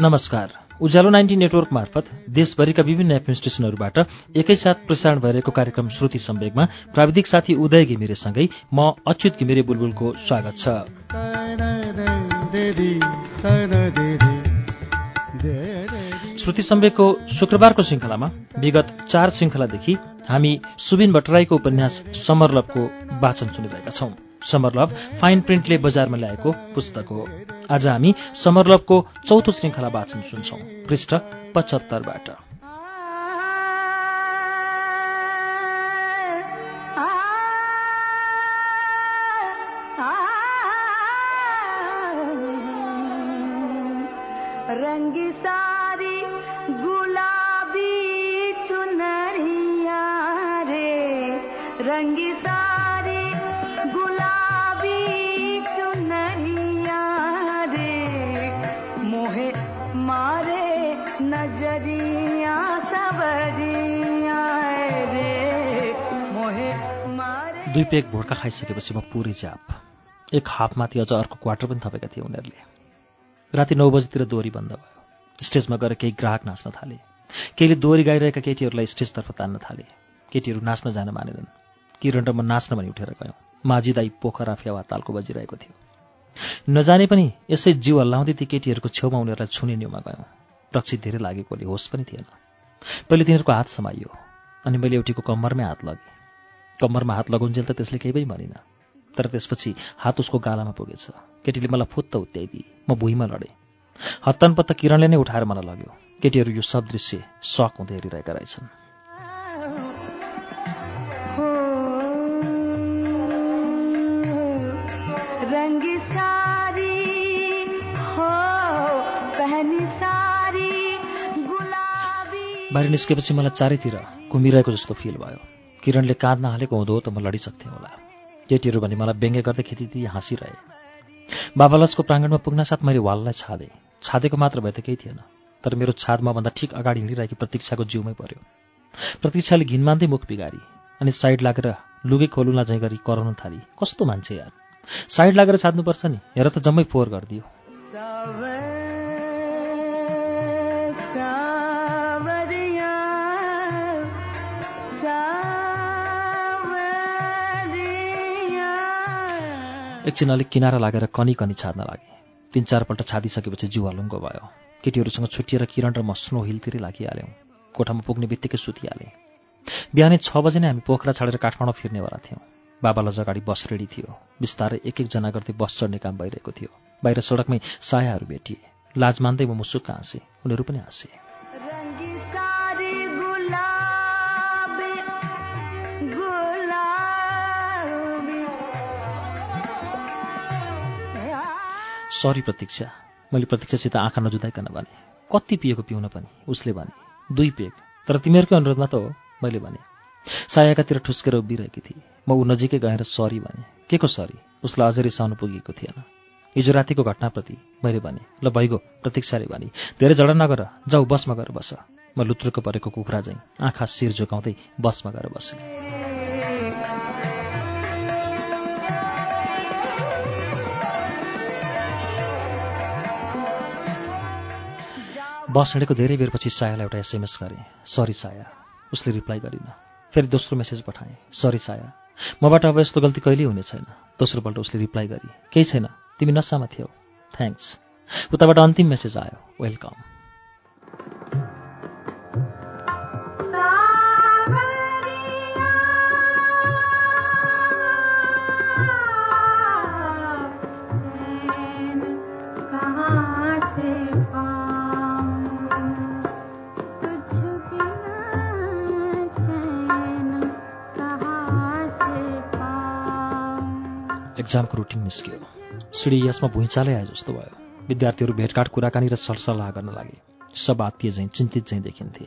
नमस्कार। उज्यालो ninety network मार्फत देशभरिका विभिन्न एफएम स्टेशनहरूबाट एकैसाथ प्रसारण भइरहेको कार्यक्रम श्रुति सम्वेगमा प्राविधिक साथी उदय घिमिरेसँगै म अच्युत घिमिरे बुलबुलको स्वागत छ। श्रुति सम्वेकको शुक्रबारको श्रृङ्खलामा विगत चार श्रृङ्खलादेखि हामी सुबिन भट्टराईको उपन्यास समरलभको वाचन सुनिरहेका छौं। समरलभ फाइन प्रिन्टले बजारमा ल्याएको पुस्तक हो। आज हामी समरलभको चौथो श्रृङ्खला वाचन सुन्छौं। पृष्ठ पचहत्तरबाट। नजरिया सबरिया दुई पेक भोटका खाइसकेपछि म पुरै चाप एक हाफमाथि अझ अर्को क्वार्टर पनि थपेका थिए उनीहरूले। राति नौ बजीतिर दोहोरी बन्द भयो। स्टेजमा गएर केही ग्राहक नाच्न थाले। केहीले दोहोरी गाइरहेका केटीहरूलाई स्टेजतर्फ तान्न थाले। केटीहरू नाच्न जान मानेनन्। किरण र म नाच्न भनी उठेर गयौँ। माझी दाई पोखरा फेवा तालको बजिरहेको थियो। नजाने पनि यसै जिउ हल्लाउँदै ती केटीहरूको छेउमा उनीहरूलाई छुने न्युमा गयौँ। रक्सी धेरै लागेकोले होस पनि थिएन। पहिले तिनीहरूको हात समाइयो अनि मैले एउटीको कम्मरमै हात लगेँ। कम्मरमा हात लगाउन्जेल त त्यसले केही पनि भनेन तर त्यसपछि हात उसको गालामा पुगेछ। केटीले मलाई फुत्त उत्याइदिए म भुइँमा लडेँ। हत्तनपत्त किरणले नै उठाएर मलाई लग्यो। केटीहरू यो सब दृश्य सक हुँदै हेरिरहेका रहेछन्। बाहिर निस्केपछि मलाई चारैतिर घुमिरहेको जस्तो फिल भयो। किरणले काँध नहालेको हुँदो त म लडिसक्थेँ होला। केटीहरू भने मलाई व्यङ्ग्य गर्दै खेती हाँसिरहे। बाबालजको प्राङ्गणमा पुग्नासाथ मैले वाललाई छादेँ। छादेको मात्र भए त केही थिएन तर मेरो छाद मभन्दा ठिक अगाडि हिँडिरहेकी प्रतीक्षाको जिउमै पर्यो। प्रतीक्षाले घिन मान्दै मुख बिगारी अनि साइड लागेर लुगे खोलुला झैँ गरी कराउन थाली। कस्तो मान्छे यार। साइड लागेर छाड्नुपर्छ नि। हेर त जम्मै फोहोर गरिदियो। एकछिन अलिक किनारा लागेर कनी कनी छाड्न लागे। तिन चारपल्ट छादिसकेपछि जिउ हलुङ्गो भयो। केटीहरूसँग छुट्टिएर किरण र म स्नो हिलतिरै लागिहाल्यौँ। कोठामा पुग्ने बित्तिकै सुतिहालेँ। बिहानै छ बजे नै हामी पोखरा छाडेर काठमाडौँ फिर्नेवाला थियौँ। बाबालाई अगाडि बस रेडी थियो। बिस्तारै एक एकजना गर्दै बस चढ्ने काम भइरहेको थियो। बाहिर सडकमै सायाहरू भेटिए। लाज मान्दै म मुसुक्क हाँसेँ। उनीहरू पनि हाँसे। सरी प्रतीक्षा। मैले प्रतीक्षासित आँखा नजुदाइकन भने कति पिएको पिउन पनि? उसले भने दुई पेग तर तिमीहरूकै अनुरोधमा त हो मैले भने। सायाकातिर ठुस्केर उभिरहेकी थिएँ। म ऊ नजिकै गएर सरी भने के को सरी? उसलाई अझै रिसाउनु पुगेको थिएन। हिजो रातिको घटनाप्रति मैले भने। ल भइगयो प्रतीक्षाले भने। धेरै झडा नगर जाऊ बसमा गएर बस। म लुत्रुको परेको कुखुरा झैँ आँखा शिर झुकाउँदै बसमा गएर बसेँ। बस हिँडेको धेरै बेरपछि सायालाई एउटा एसएमएस गरेँ। सरी साया उसले रिप्लाई गरिन। फेरि दोस्रो मेसेज पठाएँ। सरी साया मबाट अब यस्तो गल्ती कहिल्यै हुने छैन। दोस्रोपल्ट उसले रिप्लाई गरी केही छैन तिमी नसामा थियौ। थ्याङ्क्स उताबाट अन्तिम मेसेज आयो। वेलकम एक्जामको रुटिन निस्कियो। सिडी यसमा भुइँचालै आए जस्तो भयो। विद्यार्थीहरू भेटघाट कुराकानी र सरसल्लाह गर्न लागे। सब आत्तीय झैँ चिन्तित झैँ देखिन्थे।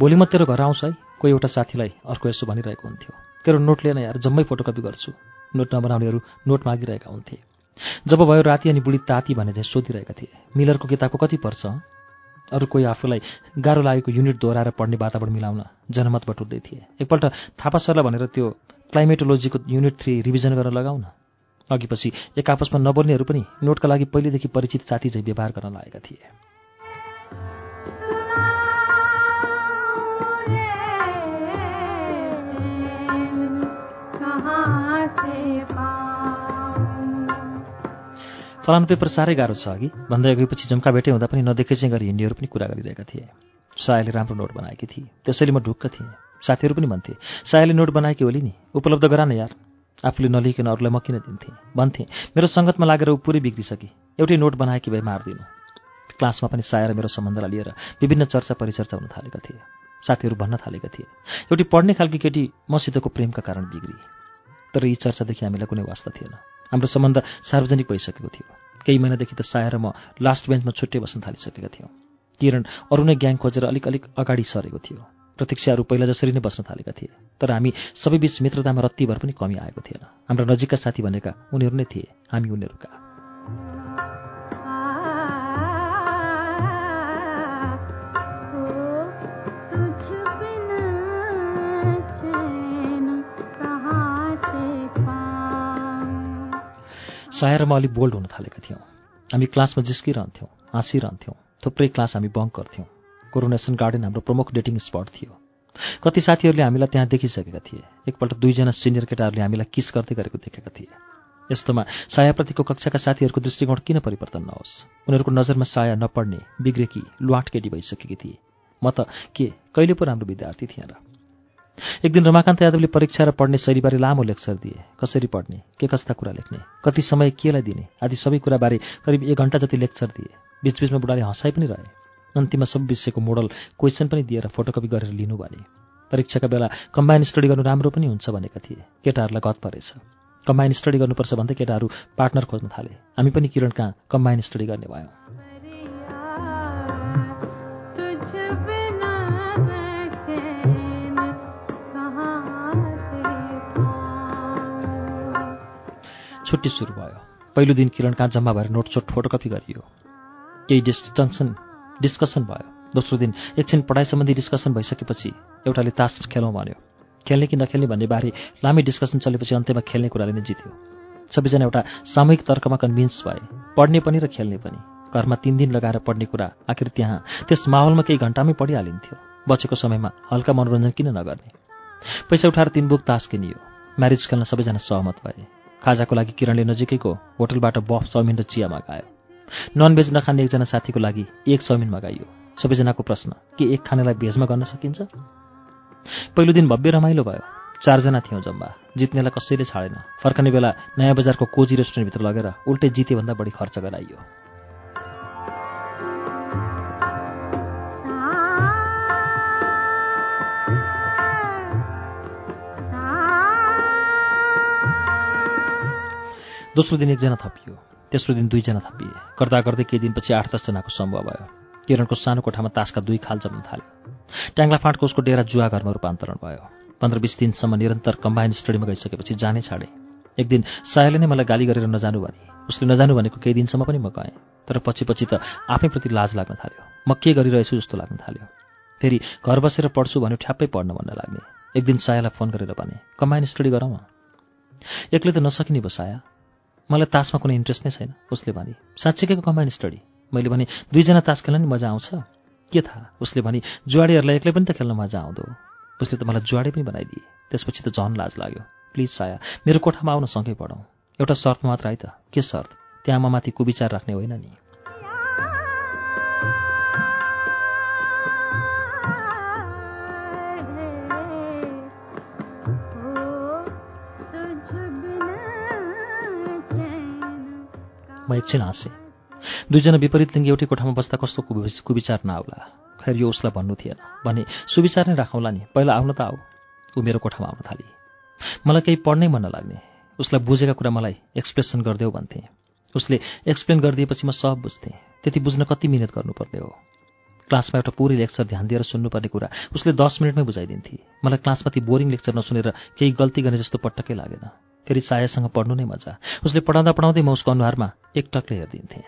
भोलि म तेरो घर आउँछु है। कोही एउटा साथीलाई अर्को यसो भनिरहेको हुन्थ्यो। तेरो नोट लिएन यार जम्मै फोटोकपी गर्छु। नोट नबनाउनेहरू नोट मागिरहेका हुन्थे। जब भयो राति अनि बुढी ताती भने चाहिँ सोधिरहेका थिए मिलरको किताबको कति पर्छ? अरू कोही आफूलाई गाह्रो लागेको युनिट दोहोऱ्याएर पढ्ने वातावरण मिलाउन जनमत बटुल्दै थिए। एकपल्ट थापा सरलाई भनेर त्यो क्लाइमेटोलोजीको युनिट थ्री रिभिजन गर्न लगाउन। अघिपछि एक आपसमा नबोल्नेहरू पनि नोटका लागि पहिलेदेखि परिचित साथी चाहिँ व्यवहार गर्न लागेका थिए। फलानु पेपर साह्रै गाह्रो छ अघि। भन्दै गएपछि जम्का भेटै हुँदा पनि नदेखे चाहिँ गरी हिँड्नेहरू पनि कुरा गरिरहेका थिए। सायाले राम्रो नोट बनाएकी थिए। त्यसैले म ढुक्क थिएँ। साथीहरू पनि भन्थे सायाले नोट बनाएकी होली नि। उपलब्ध गरा न यार। आफूले नलिकन अरूलाई म किन दिन्थेँ? भन्थेँ मेरो सङ्गतमा लागेर ऊ पुरै बिग्रिसके। एउटै नोट बनाएकी भए मार्दिनु क्लासमा पनि साया र मेरो सम्बन्धलाई लिएर विभिन्न चर्चा परिचर्चा हुन थालेका थिए। साथीहरू भन्न थालेका थिए। एउटी पढ्ने खालकी केटी मसितको प्रेमका कारण बिग्री। तर यी चर्चादेखि हामीलाई कुनै वास्ता थिएन। हाम्रो सम्बन्ध सार्वजनिक भइसकेको थियो। केही महिनादेखि त साया र म लास्ट बेन्चमा छुट्टै बस्न थालिसकेका थियौँ। किरण अरू नै ग्याङ खोजेर अलिक अलिक अगाडि सरेको थियो। प्रतीक्षाहरू पहिला जसरी नै बस्न थालेका थिए तर हामी सबैबीच मित्रतामा रत्तिभर पनि कमी आएको थिएन। हाम्रा नजिकका साथी भनेका उनीहरू नै थिए हामी उनीहरूका। तुझ बिना चैन कहाँ से पाऊं साया र म अलिक बोल्ड हुन थालेका थियौँ। हामी क्लासमा जिस्किरहन्थ्यौँ हाँसिरहन्थ्यौँ थुप्रै क्लास हामी बङ्क गर्थ्यौँ। कोरोनेसन गार्डन हाम्रो प्रमुख डेटिङ स्पट थियो। कति साथीहरूले हामीलाई त्यहाँ देखिसकेका थिए। एकपल्ट दुईजना सिनियर केटाहरूले हामीलाई किस गर्दै गरेको देखेका थिए। यस्तोमा सायाप्रतिको कक्षाका साथीहरूको दृष्टिकोण किन परिवर्तन नहोस्? उनीहरूको नजरमा साया नपढ्ने बिग्रेकी लुवाट केटी भइसकेकी थिए। म त के कहिले पो राम्रो विद्यार्थी थिएँ र। एक दिन रमाकान्त यादवले परीक्षा र पढ्ने शैलीबारे लामो लेक्चर दिए। कसरी पढ्ने के कस्ता कुरा लेख्ने कति समय केलाई दिने आदि सबै कुराबारे करिब एक घन्टा जति लेक्चर दिए। बिचबिचमा बुढाले हँसाइ पनि रहे। अन्तिममा सब विषयको मोडल क्वेसन पनि दिएर फोटोकपी गरेर लिनु भने। परीक्षाका बेला कम्बाइन स्टडी गर्नु राम्रो पनि हुन्छ भनेका थिए। केटाहरूलाई गत परेछ। कम्बाइन स्टडी गर्नुपर्छ भन्दै केटाहरू पार्टनर खोज्न थाले। हामी पनि किरण कहाँ कम्बाइन स्टडी गर्ने भयौँ। छुट्टी सुरु भयो। पहिलो दिन किरण कहाँ जम्मा भएर नोटचोट फोटोकपी गरियो। केही डिस्टन्सन डिस्कसन भयो। दोस्रो दिन एकछिन पढाइ सम्बन्धी डिस्कसन भइसकेपछि एउटाले तास खेलौँ भन्यो। खेल्ने कि नखेल्ने भन्ने बारे लामै डिस्कसन चलेपछि अन्त्यमा खेल्ने कुराले नै जित्यो। सबैजना एउटा सामूहिक तर्कमा कन्भिन्स भए। पढ्ने पनि र खेल्ने पनि। घरमा तिन दिन लगाएर पढ्ने कुरा आखिर त्यहाँ त्यस माहौलमा केही घन्टामै पढिहालिन्थ्यो। बचेको समयमा हल्का मनोरञ्जन किन नगर्ने? पैसा उठाएर तिन बुक तास किनियो। म्यारिज खेल्न सबैजना सहमत भए। खाजाको लागि किरणले नजिकैको होटलबाट बफ चाउमिन र चिया मगायो। ननभेज नखाने एकजना साथीको लागि एक चाउमिन मगाइयो। सबैजनाको प्रश्न के एक खानेलाई भेजमा गर्न सकिन्छ? पहिलो दिन भव्य रमाइलो भयो। चारजना थियौँ जम्मा। जित्नेलाई कसैले छाडेन। फर्कने बेला नयाँ बजारको कोजी रेस्टुरेन्टभित्र लगेर उल्टै जितेभन्दा बढी खर्च गराइयो। दोस्रो दिन एकजना थपियो। तेस्रो दिन दुईजना थपिए गर्दा गर्दै केही दिनपछि आठ दसजनाको समूह भयो। किरणको सानो कोठामा तासका दुई खाल जम्न थाल्यो। ट्याङ्ला फाँटको उसको डेरा जुवा घरमा रूपान्तरण भयो। पन्ध्र बिस दिनसम्म निरन्तर कम्बाइन स्टडीमा गइसकेपछि जानै छाडे। एक दिन सायाले नै मलाई गाली गरेर नजानु भने। उसले नजानु भनेको केही दिनसम्म पनि म गएँ। तर पछि पछि त आफैप्रति लाज लाग्न थाल्यो। म के गरिरहेछु जस्तो लाग्न थाल्यो। फेरि घर बसेर पढ्छु भन्यो ठ्याप्पै पढ्न भन्न लाग्ने। एक दिन सायालाई फोन गरेर भने कम्बाइन स्टडी गरौँ एक्लै त नसकिने भयो साया। मलाई तासमा कुनै इन्ट्रेस्ट नै छैन उसले भने साँच्चीकैको कम्बाइन स्टडी मैले भने दुईजना तास खेल्न नि मजा आउँछ? के थाहा? उसले भने जुवाडीहरूलाई एक्लै पनि त खेल्न मजा आउँदो। उसले त मलाई जुवाडे पनि बनाइदिए। त्यसपछि त झन् लाज लाग्यो। प्लिज साया मेरो कोठामा आउन सँगै पढौँ एउटा शर्त मात्र है त। के शर्त त्यहाँ माथि कुविचार राख्ने होइन नि। म एकछिन हाँसेँ। दुईजना विपरीत लिङ्गी एउटै कोठामा बस्दा कस्तो कुवि- कुविचार नआउला। खैर यो उसलाई भन्नु थिएन। भने सुविचार नै राखौँला नि। पहिला आउन त आऊ। ऊ मेरो कोठामा आउन थाली। मलाई केही पढ्नै मन नलाग्ने उसलाई बुझेका कुरा मलाई एक्सप्रेसन गरिदेऊ भन्थे। उसले एक्सप्लेन गरिदिएपछि म सब बुझ्थेँ। त्यति बुझ्न कति मिहिनेत गर्नुपर्ने हो। क्लासमा एउटा पुरै लेक्चर ध्यान दिएर सुन्नुपर्ने कुरा उसले दस मिनटमै बुझाइदिन्थे। मलाई क्लासमा ती बोरिङ लेक्चर नसुनेर केही गल्ती गर्ने जस्तो पटक्कै लागेन। फेरि सायासँग पढ्नु नै मजा। उसले पढाउँदा पढाउँदै म उसको अनुहारमा एकटकले हेरिदिन्थेँ।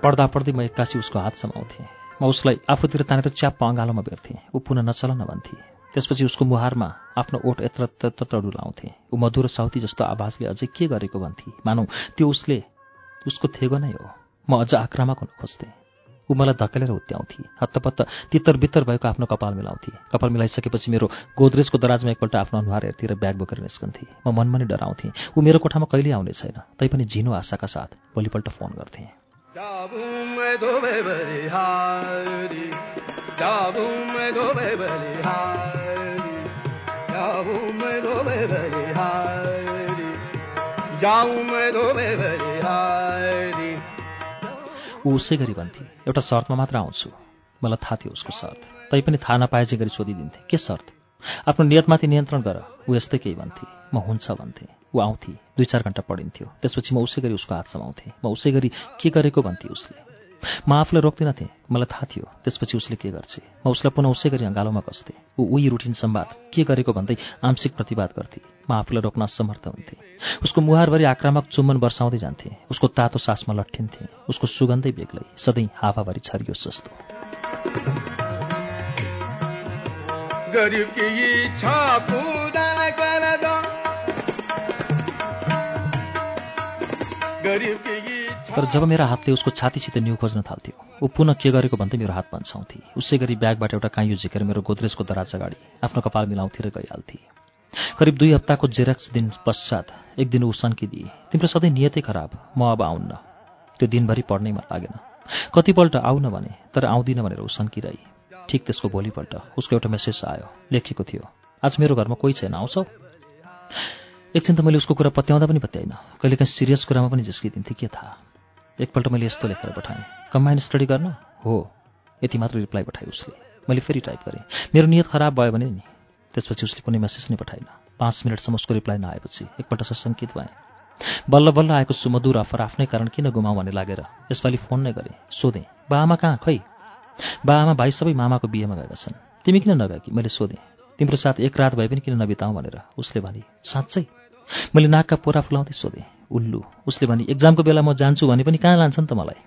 पढ्दा पढ्दै म एक्कासी उसको हात समाउँथेँ म उसलाई आफूतिर तानेर च्याप्प अँगालोमा बेर्थेँ। ऊ पुनः नचल न भन्थे। त्यसपछि उसको मुहारमा आफ्नो ओठ यत्र तत्र डुलाउँथेँ। ऊ मधुर साउती जस्तो आवाजले अझै के गरेको भन्थे? मानौ त्यो उसले उसको थेगो नै हो। म अझ आक्रामक हुन खोज्थेँ। ऊ मलाई धकेलेर हुत्याउँथे। हत्तपत्त तित्तर बित्तर भएको आफ्नो कपाल मिलाउँथे। कपाल मिलाइसकेपछि मेरो गोदरेजको दराजमा एकपल्ट आफ्नो अनुहार हेर्थे र ब्याग बोकेर निस्कन्थे। म मनमा नै डराउँथेँ। ऊ मेरो कोठामा कहिल्यै आउने छैन। तैपनि झिनो आशाका साथ भोलिपल्ट फोन गर्थेँ। ऊ उसै गरी भन्थे एउटा शर्तमा मात्र आउँछु। मलाई थाहा थियो उसको शर्त। तैपनि थाहा नपाएजे गरी सोधिदिन्थे। के शर्त? आफ्नो नियतमाथि नियन्त्रण गर। ऊ यस्तै केही भन्थे। म हुन्छ भन्थे। ऊ आउँथे। दुई चार घन्टा पढिन्थ्यो। त्यसपछि म उसै गरी उसको हात समाउँथेँ। म उसै गरी के गरेको भन्थे उसले। म आफूलाई रोक्दिनथेँ मलाई थाहा थियो। त्यसपछि उसले के गर्छ? म उसलाई पुनः उसै गरी अँगालोमा कस्थेँ। ऊ उही रुटिन सम्वाद। के गरेको भन्दै आंशिक प्रतिवाद गर्थे। म आफूलाई रोक्न असमर्थ हुन्थेँ। उसको मुहारभरि आक्रामक चुम्बन वर्षाउँदै जान्थे। उसको तातो सासमा लट्ठिन्थे। उसको सुगन्धै बेग्लै। सधैँ हावाभरि छरियोस् जस्तो। गरीब तर जब मेरा हातले उसको छातीसित न्यु खोज्न थाल्थ्यो ऊ पुनः के गरेको भन्दै मेरो हात पन्छाउँथे उसै गरी ब्यागबाट एउटा काइयो झिकेर मेरो गोदरेजको दराज अगाडि आफ्नो कपाल मिलाउँथे र गइहाल्थे। करिब दुई हप्ताको जेरक्स दिन पश्चात एक दिन ऊ सन्किदिए तिम्रो सधैँ नियतै खराब म अब आउन्न। त्यो दिनभरि पढ्नै मन लागेन। कतिपल्ट आउन भने तर आउँदिन भनेर ऊ सन्किरही। ठिक त्यसको भोलिपल्ट उसको एउटा मेसेज आयो लेखेको थियो आज मेरो घरमा कोही छैन आउँछौ? एकछिन त मैले उसको कुरा पत्याउँदा पनि पत्याइनँ। कहिलेकाहीँ सिरियस कुरामा पनि जिस्किदिन्थेँ के थाहा। एकपल्ट मैले यस्तो लेखेर पठाएँ। कम्बाइन स्टडी गर्न? हो। यति मात्र रिप्लाई पठाएँ उसले। मैले फेरि टाइप गरेँ। मेरो नियत खराब भयो भने नि। त्यसपछि उसले कुनै मेसेज नै पठाइन पाँच मिनटसम्म उसको रिप्लाई नआएपछि एकपल्ट सशङ्कित भएँ। बल्ल बल्ल आएको सुमधुर अफर आफ्नै कारण किन गुमाउँ भन्ने लागेर यसपालि फोन नै गरेँ। सोधेँ बाआमा कहाँ खै? बाआमा भाइ सबै मामाको बिहेमा गएका छन्। तिमी किन नगएकी? मैले सोधेँ तिम्रो साथ एक रात भए पनि किन नबिताउँ? भनेर उसले भने साँच्चै? मैले नाकका पोरा फुलाउँदै सोधेँ उल्लु। उसले भने एक्जामको बेला म जान्छु भने पनि कहाँ लान्छन् त मलाई?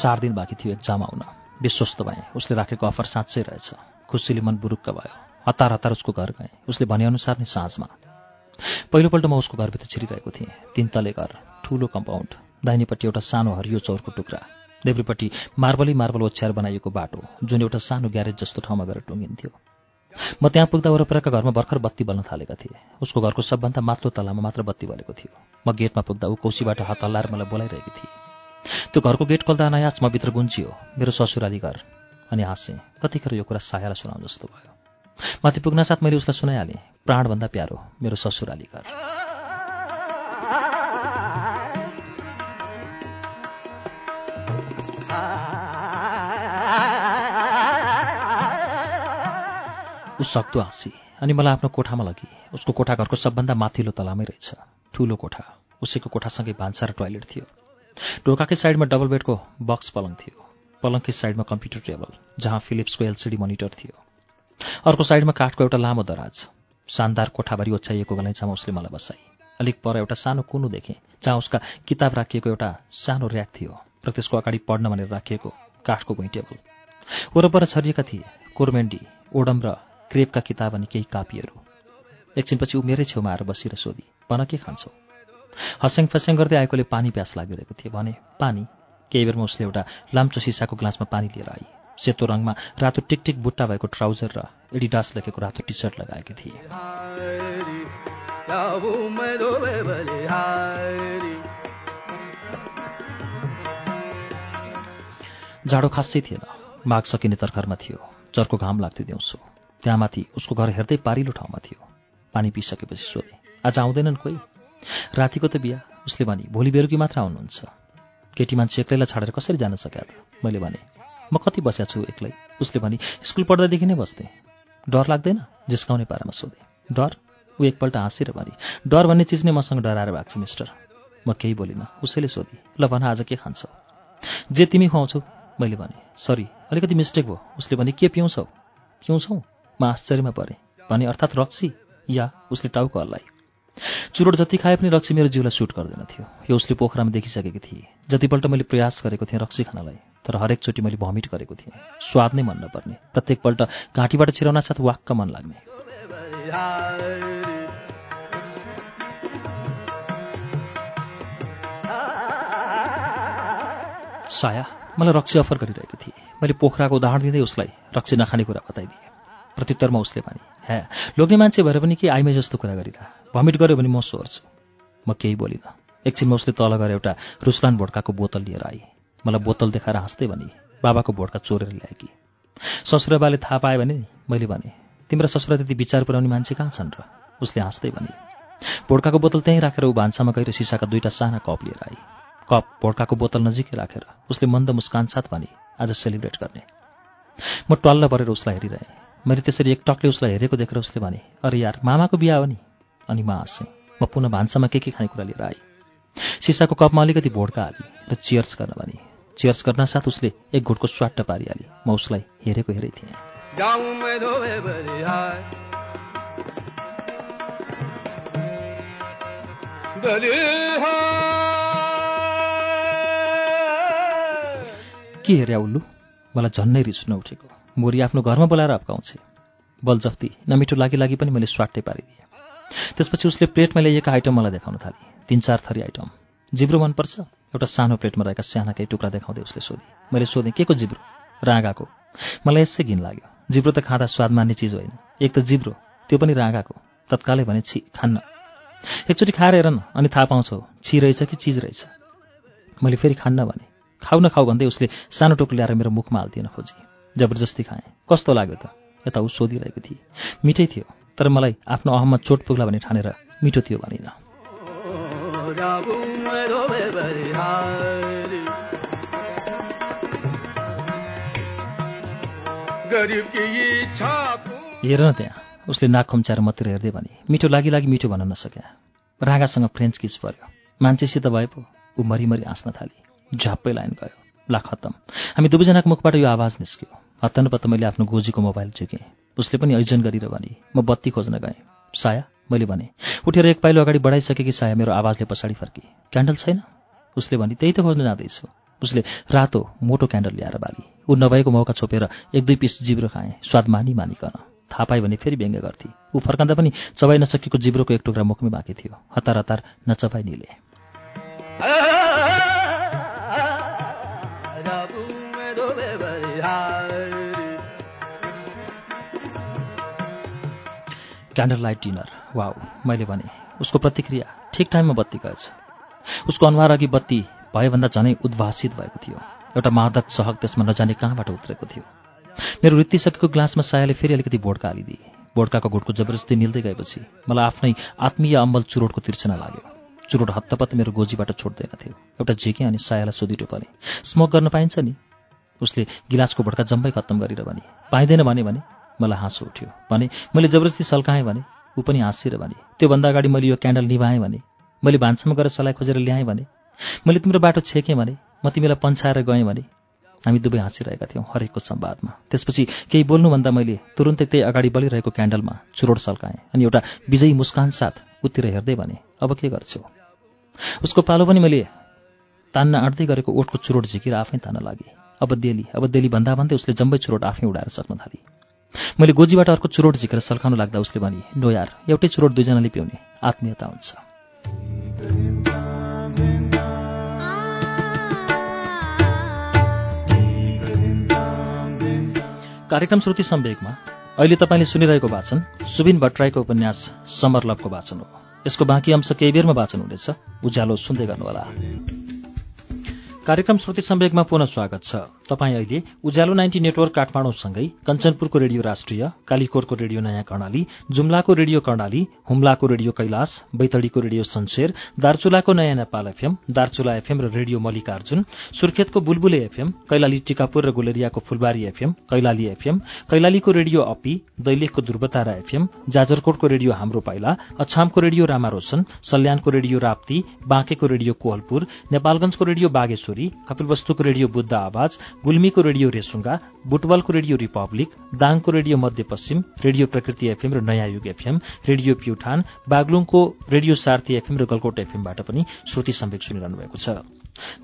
चार दिन बाँकी थियो एक्जाम आउन। विश्वस्त भएँ। उसले राखेको अफर साँच्चै रहेछ। खुसीले मन बुरुक्क भयो। हतार हतार उसको घर गएँ। उसले भनेअनुसार नै साँझमा। पहिलोपल्ट म उसको घरभित्र छिरिरहेको थिएँ। तिन तले घर ठुलो कम्पाउन्ड दाहिनेपट्टि एउटा सानो हरियो चौरको टुक्रा। देब्रेपट्टि मार्बलै मार्बल ओछ्याएर बनाइएको बाटो जुन एउटा सानो ग्यारेज जस्तो ठाउँमा गएर टुङ्गिन्थ्यो। म त्यहाँ पुग्दा वरपरका घरमा भर्खर बत्ती बल्न थालेका थिए। उसको घरको सबभन्दा माथिल्लो तलामा मात्र बत्ती बलेको थियो। म गेटमा पुग्दा ऊ कौसीबाट हात हल्लाएर मलाई बोलाइरहेकी थिए। त्यो घरको गेट खोल्दा अनायास म भित्र गुन्चियो मेरो ससुराली घर अनि हाँसेँ कतिखेर यो कुरा सायालाई सुनाउँ जस्तो भयो? माथि पुग्न साथ मैले उसलाई सुनाइहालेँ प्राणभन्दा प्यारो मेरो ससुराली घर। ऊ सक्दो हाँसी अनि मलाई आफ्नो कोठामा लगी। उसको कोठा घरको सबभन्दा माथिल्लो तलामै रहेछ। ठुलो कोठा। उसैको कोठासँगै भान्सा र टोयलेट थियो। ढोकाकै साइडमा डबल बेडको बक्स पलङ थियो। पलङकै साइडमा कम्प्युटर टेबल जहाँ फिलिप्सको एलसिडी मोनिटर थियो। अर्को साइडमा काठको एउटा लामो दराज। शानदार कोठाभरि ओछ्याइएको गलैँचामा उसले मलाई बसाई। अलिक पर एउटा सानो कुनो देखेँ जहाँ उसका किताब राखिएको एउटा सानो ऱ्याक थियो र त्यसको अगाडि पढ्न भनेर राखिएको काठको भुइँ टेबल। वरपर छरिएका थिए कोरमेन्डी ओडम र क्रेपका किताब अनि केही कापीहरू। एकछिनपछि ऊ मेरै छेउमा आएर बसेर सोधी भन के खान्छौ? हस्याङ फस्याङ गर्दै आएकोले पानी प्यास लागिरहेको थियो भने पानी। केही बेरमा उसले एउटा लाम्चो सिसाको ग्लासमा पानी लिएर आई। सेतो रङमा रातो टिकटिक बुट्टा भएको ट्राउजर र एडिडास लेखेको रातो टी सर्ट लगाएकी थिए। जाडो खासै थिएन। माघ सकिने तर्खरमा थियो। चर्को घाम लाग्थ्यो दिउँसो। त्यहाँ माथि उसको घर हेर्दै पारिलो ठाउँमा थियो। पानी पिइसकेपछि सोधे आज आउँदैनन् कोही? रातिको त बिहा उसले भने भोलि बेलुकी मात्र आउनुहुन्छ। केटी मान्छे एक्लैलाई छाडेर कसरी जान सक्या त मैले भने म कति बस्या छु एक्लै? उसले भनी स्कुल पढ्दादेखि नै बस्थेँ। डर लाग्दैन? जिस्काउने पारामा सोधेँ डर? ऊ एकपल्ट हाँसेर भने डर भन्ने चिज नै मसँग डराएर भएको छ मिस्टर। म केही बोलिनँ। उसैले सोधी ल भन आज के खान्छौ? जे तिमी खुवाउँछौ मैले भने सरी अलिकति मिस्टेक भयो। उसले भने के पिउँछौ? पिउँछौ? म आश्चर्यमा परेँ। भने अर्थात् रक्सी या उसले टाउको हल्लाई। चुरोट जति खाए पनि रक्सी मेरो जिउलाई सुट गर्दैन थियो। यो उसले पोखरामा देखिसकेकी थिए। जतिपल्ट मैले प्रयास गरेको थिएँ रक्सी खानलाई तर हरेकचोटि मैले भमिट गरेको थिएँ। स्वाद नै मन नपर्ने। प्रत्येकपल्ट घाँटीबाट छिराउन साथ वाक्क मन लाग्ने। साया मलाई रक्सी अफर गरिरहेको थिए। मैले पोखराको उदाहरण दिँदै उसलाई रक्सी नखाने कुरा बताइदिएँ। प्रत्युत्तरमा उसले भने ह्या लोग्ने मान्छे भएर पनि के आइमे जस्तो कुरा गरिरह भमिट गऱ्यो भने म सोर्छु म केही बोलिनँ। एकछिनमा उसले तल गएर एउटा रुसलान भोड्काको बोतल लिएर आई। मलाई बोतल देखाएर हाँस्दै भने बाबाको भोड्का चोरेर ल्याएकी। ससुराबाले थाहा पायो भने मैले भने तिम्रा ससुरा त्यति विचार पुर्याउने मान्छे कहाँ छन् र? उसले हाँस्दै भने भोड्काको बोतल त्यहीँ राखेर ऊ भान्सामा गएर सिसाका दुईटा साना कप लिएर आई। कप भोड्काको बोतल नजिकै राखेर उसले मन्द मुस्कान साथ भने आज सेलिब्रेट गर्ने। म टल्ल परेर उसलाई हेरिरहेँ। मैले त्यसरी एक टकले उसलाई हेरेको देखेर उसले भने अरे यार मामाको बिहा हो नि? अनि म हाँसेँ। म पुनः भान्सामा के के खानेकुरा लिएर आएँ। सिसाको कपमा अलिकति भोड्का हाली र चियर्स गर्न भने चियर्स गर्न साथ उसले एक घुटको स्वाट्ट पारिहाली म उसलाई हेरेको हेरै थिएँ। के हेऱ्या उल्लु? मलाई झन्नै रिस उठेको मोरी आफ्नो घरमा बोलाएर अप्काउँछे। बलजफ्ती नमिठो लागि लागि पनि मैले स्वाटै पारिदिएँ। त्यसपछि उसले प्लेटमा ल्याइएका आइटम मलाई देखाउन थाली। तिन चार थरी आइटम। जिब्रो मनपर्छ? एउटा सानो प्लेटमा रहेका साना केही टुक्रा देखाउँदै उसले सोधी। मैले सोधेँ के को जिब्रो? राँगाको। मलाई यसै घिन लाग्यो। जिब्रो त खाँदा स्वाद मान्ने चिज होइन। एक त जिब्रो त्यो पनि राँगाको। तत्कालै भने छि खान्न। एकचोटि खाएर हेर न अनि थाहा पाउँछौ छि रहेछ कि चिज रहेछ? मैले फेरि खान्न भने खाउ न खाऊ भन्दै उसले सानो टोक ल्याएर मेरो मुखमा हालिदिन खोजी। जबरजस्ती खाएँ। कस्तो लाग्यो त? यता ऊ सोधिरहेको थिएँ। मिठै थियो तर मलाई आफ्नो अहममा चोट पुग्ला भने ठानेर मिठो थियो भनिनँ। हेर न त्यहाँ उसले नाक खुम्च्याएर मतिर हेर्दै भने मिठो लागि लागि मिठो भन्न नसक्या। राँगासँग फ्रेन्च किस पर्यो? मान्छेसित भए पो ऊ मरिमरि हाँस्न थाली। झ्याप्पै लाइन गयो। ला खत्तम हामी दुवैजनाको मुखबाट यो आवाज निस्क्यो। हत्तनपत्त मैले आफ्नो गोजीको मोबाइल झुकेँ। उसले पनि ऐजन गरेर भने म बत्ती खोज्न गएँ। साया मैले भने उठेर एक पाइलो अगाडि बढाइसकेकी साया मेरो आवाजले पछाडि फर्की। क्यान्डल छैन? उसले भने त्यही त खोज्न जाँदैछु। उसले रातो मोटो क्यान्डल ल्याएर बाली। ऊ नभएको मौका छोपेर एक दुई पिस जिब्रो खाएँ। स्वाद मानी मानिकन। थाहा पायो भने फेरि व्यङ्ग्य गर्थे। ऊ फर्काँदा पनि चबाइ नसकेको जिब्रोको एक टुक्रा मुखमै बाँकी थियो। हतार हतार नचबाई निले। Candle light dinner. वाउ मैले भने उसको प्रतिक्रिया ठिक टाइममा बत्ती गएछ। उसको अनुहार अघि बत्ती भएभन्दा झनै उद्भासित भएको थियो। एउटा मादक चहक त्यसमा नजाने कहाँबाट उत्रेको थियो? मेरो रित्तिसकेको ग्लासमा सायाले फेरि अलिकति भोड्का हालिदिए। भोड्काको घुटको जबरजस्ती निल्दै गएपछि मलाई आफ्नै आत्मीय अम्बल चुरोटको तिर्सना लाग्यो। चुरोट हत्तपत्त मेरो गोजीबाट छोड्दैन थियो। एउटा झिकेँ अनि सायालाई सोधिटो परे स्मोक गर्न पाइन्छ नि? उसले गिलासको भोड्का जम्मै खत्तम गरेर भने पाइँदैन भने मलाई हाँसो उठ्यो। भने मैले जबरजस्ती सल्काएँ भने ऊ पनि हाँसिएर भने। त्योभन्दा अगाडि मैले यो क्यान्डल निभाएँ भने मैले भान्सामा गएर सलाई खोजेर ल्याएँ भने मैले तिम्रो बाटो छेकेँ भने म तिमीलाई पन्छाएर गएँ भने हामी दुवै हाँसिरहेका थियौँ हरेकको संवादमा त्यसपछि केही बोल्नुभन्दा मैले तुरुन्तै त्यही अगाडि बलिरहेको क्यान्डलमा चुरोट सल्काएँ अनि एउटा विजयी मुस्कान साथ उतिर हेर्दै भने अब के गर्छौ? उसको पालो पनि मैले तान्न आँट्दै गरेको ओठको चुरोट झिकेर आफै तान्न लागेँ। अब देली अब देली भन्दा भन्दै उसले जम्बै चुरोट आफै उडाएर सक्न थाली। मैले गोजीबाट अर्को चुरोट झिकेर सल्काउन लाग्दा उसले भने नो यार एउटै चुरोट दुईजनाले पिउने आत्मीयता हुन्छ। कार्यक्रम श्रुति सम्वेकमा अहिले तपाईँले सुनिरहेको वाचन सुबिन भट्टराईको उपन्यास समर लभको वाचन हो। यसको बाँकी अंश केही बेरमा वाचन हुनेछ उज्यालो सुन्दै गर्नुहोला। कार्यक्रम श्रुति सम्वेकमा पुनः स्वागत छ। तपाईँ अहिले उज्यालो नाइन्टी नेटवर्क काठमाडौँसँगै कञ्चनपुरको रेडियो राष्ट्रिय कालीकोटको रेडियो नयाँ कर्णाली जुम्लाको रेडियो कर्णाली हुम्लाको रेडियो कैलाश बैतडीको रेडियो सन्सेर दार्चुलाको नयाँ नेपाल एफएम दार्चुला एफएम र रेडियो मल्लिकार्जुन सुर्खेतको बुलबुले एफएम कैलाली टिकापुर र गुलेरियाको फुलबारी एफएम कैलाली एफएम कैलालीको रेडियो अपी दैलेखको ध्रुवतारा एफएम जाजरकोटको रेडियो हाम्रो पाइला अछामको रेडियो रामारोशन सल्यानको रेडियो राप्ती बाँकेको रेडियो कोहलपुर नेपालगंजको रेडियो बागेश्वरी कपिलवस्तुको रेडियो बुद्ध आवाज गुल्मीको रेडियो रेसुङ्गा बुटवलको रेडियो रिपब्लिक दाङको radio Madhyapaschim radio Prakriti FM र नयाँ युग एफएम रेडियो प्युठान बागलुङको रेडियो सार्थी एफएम र गलकोट एफएमबाट पनि श्रुति सम्वेक सुनिरहनु भएको छ।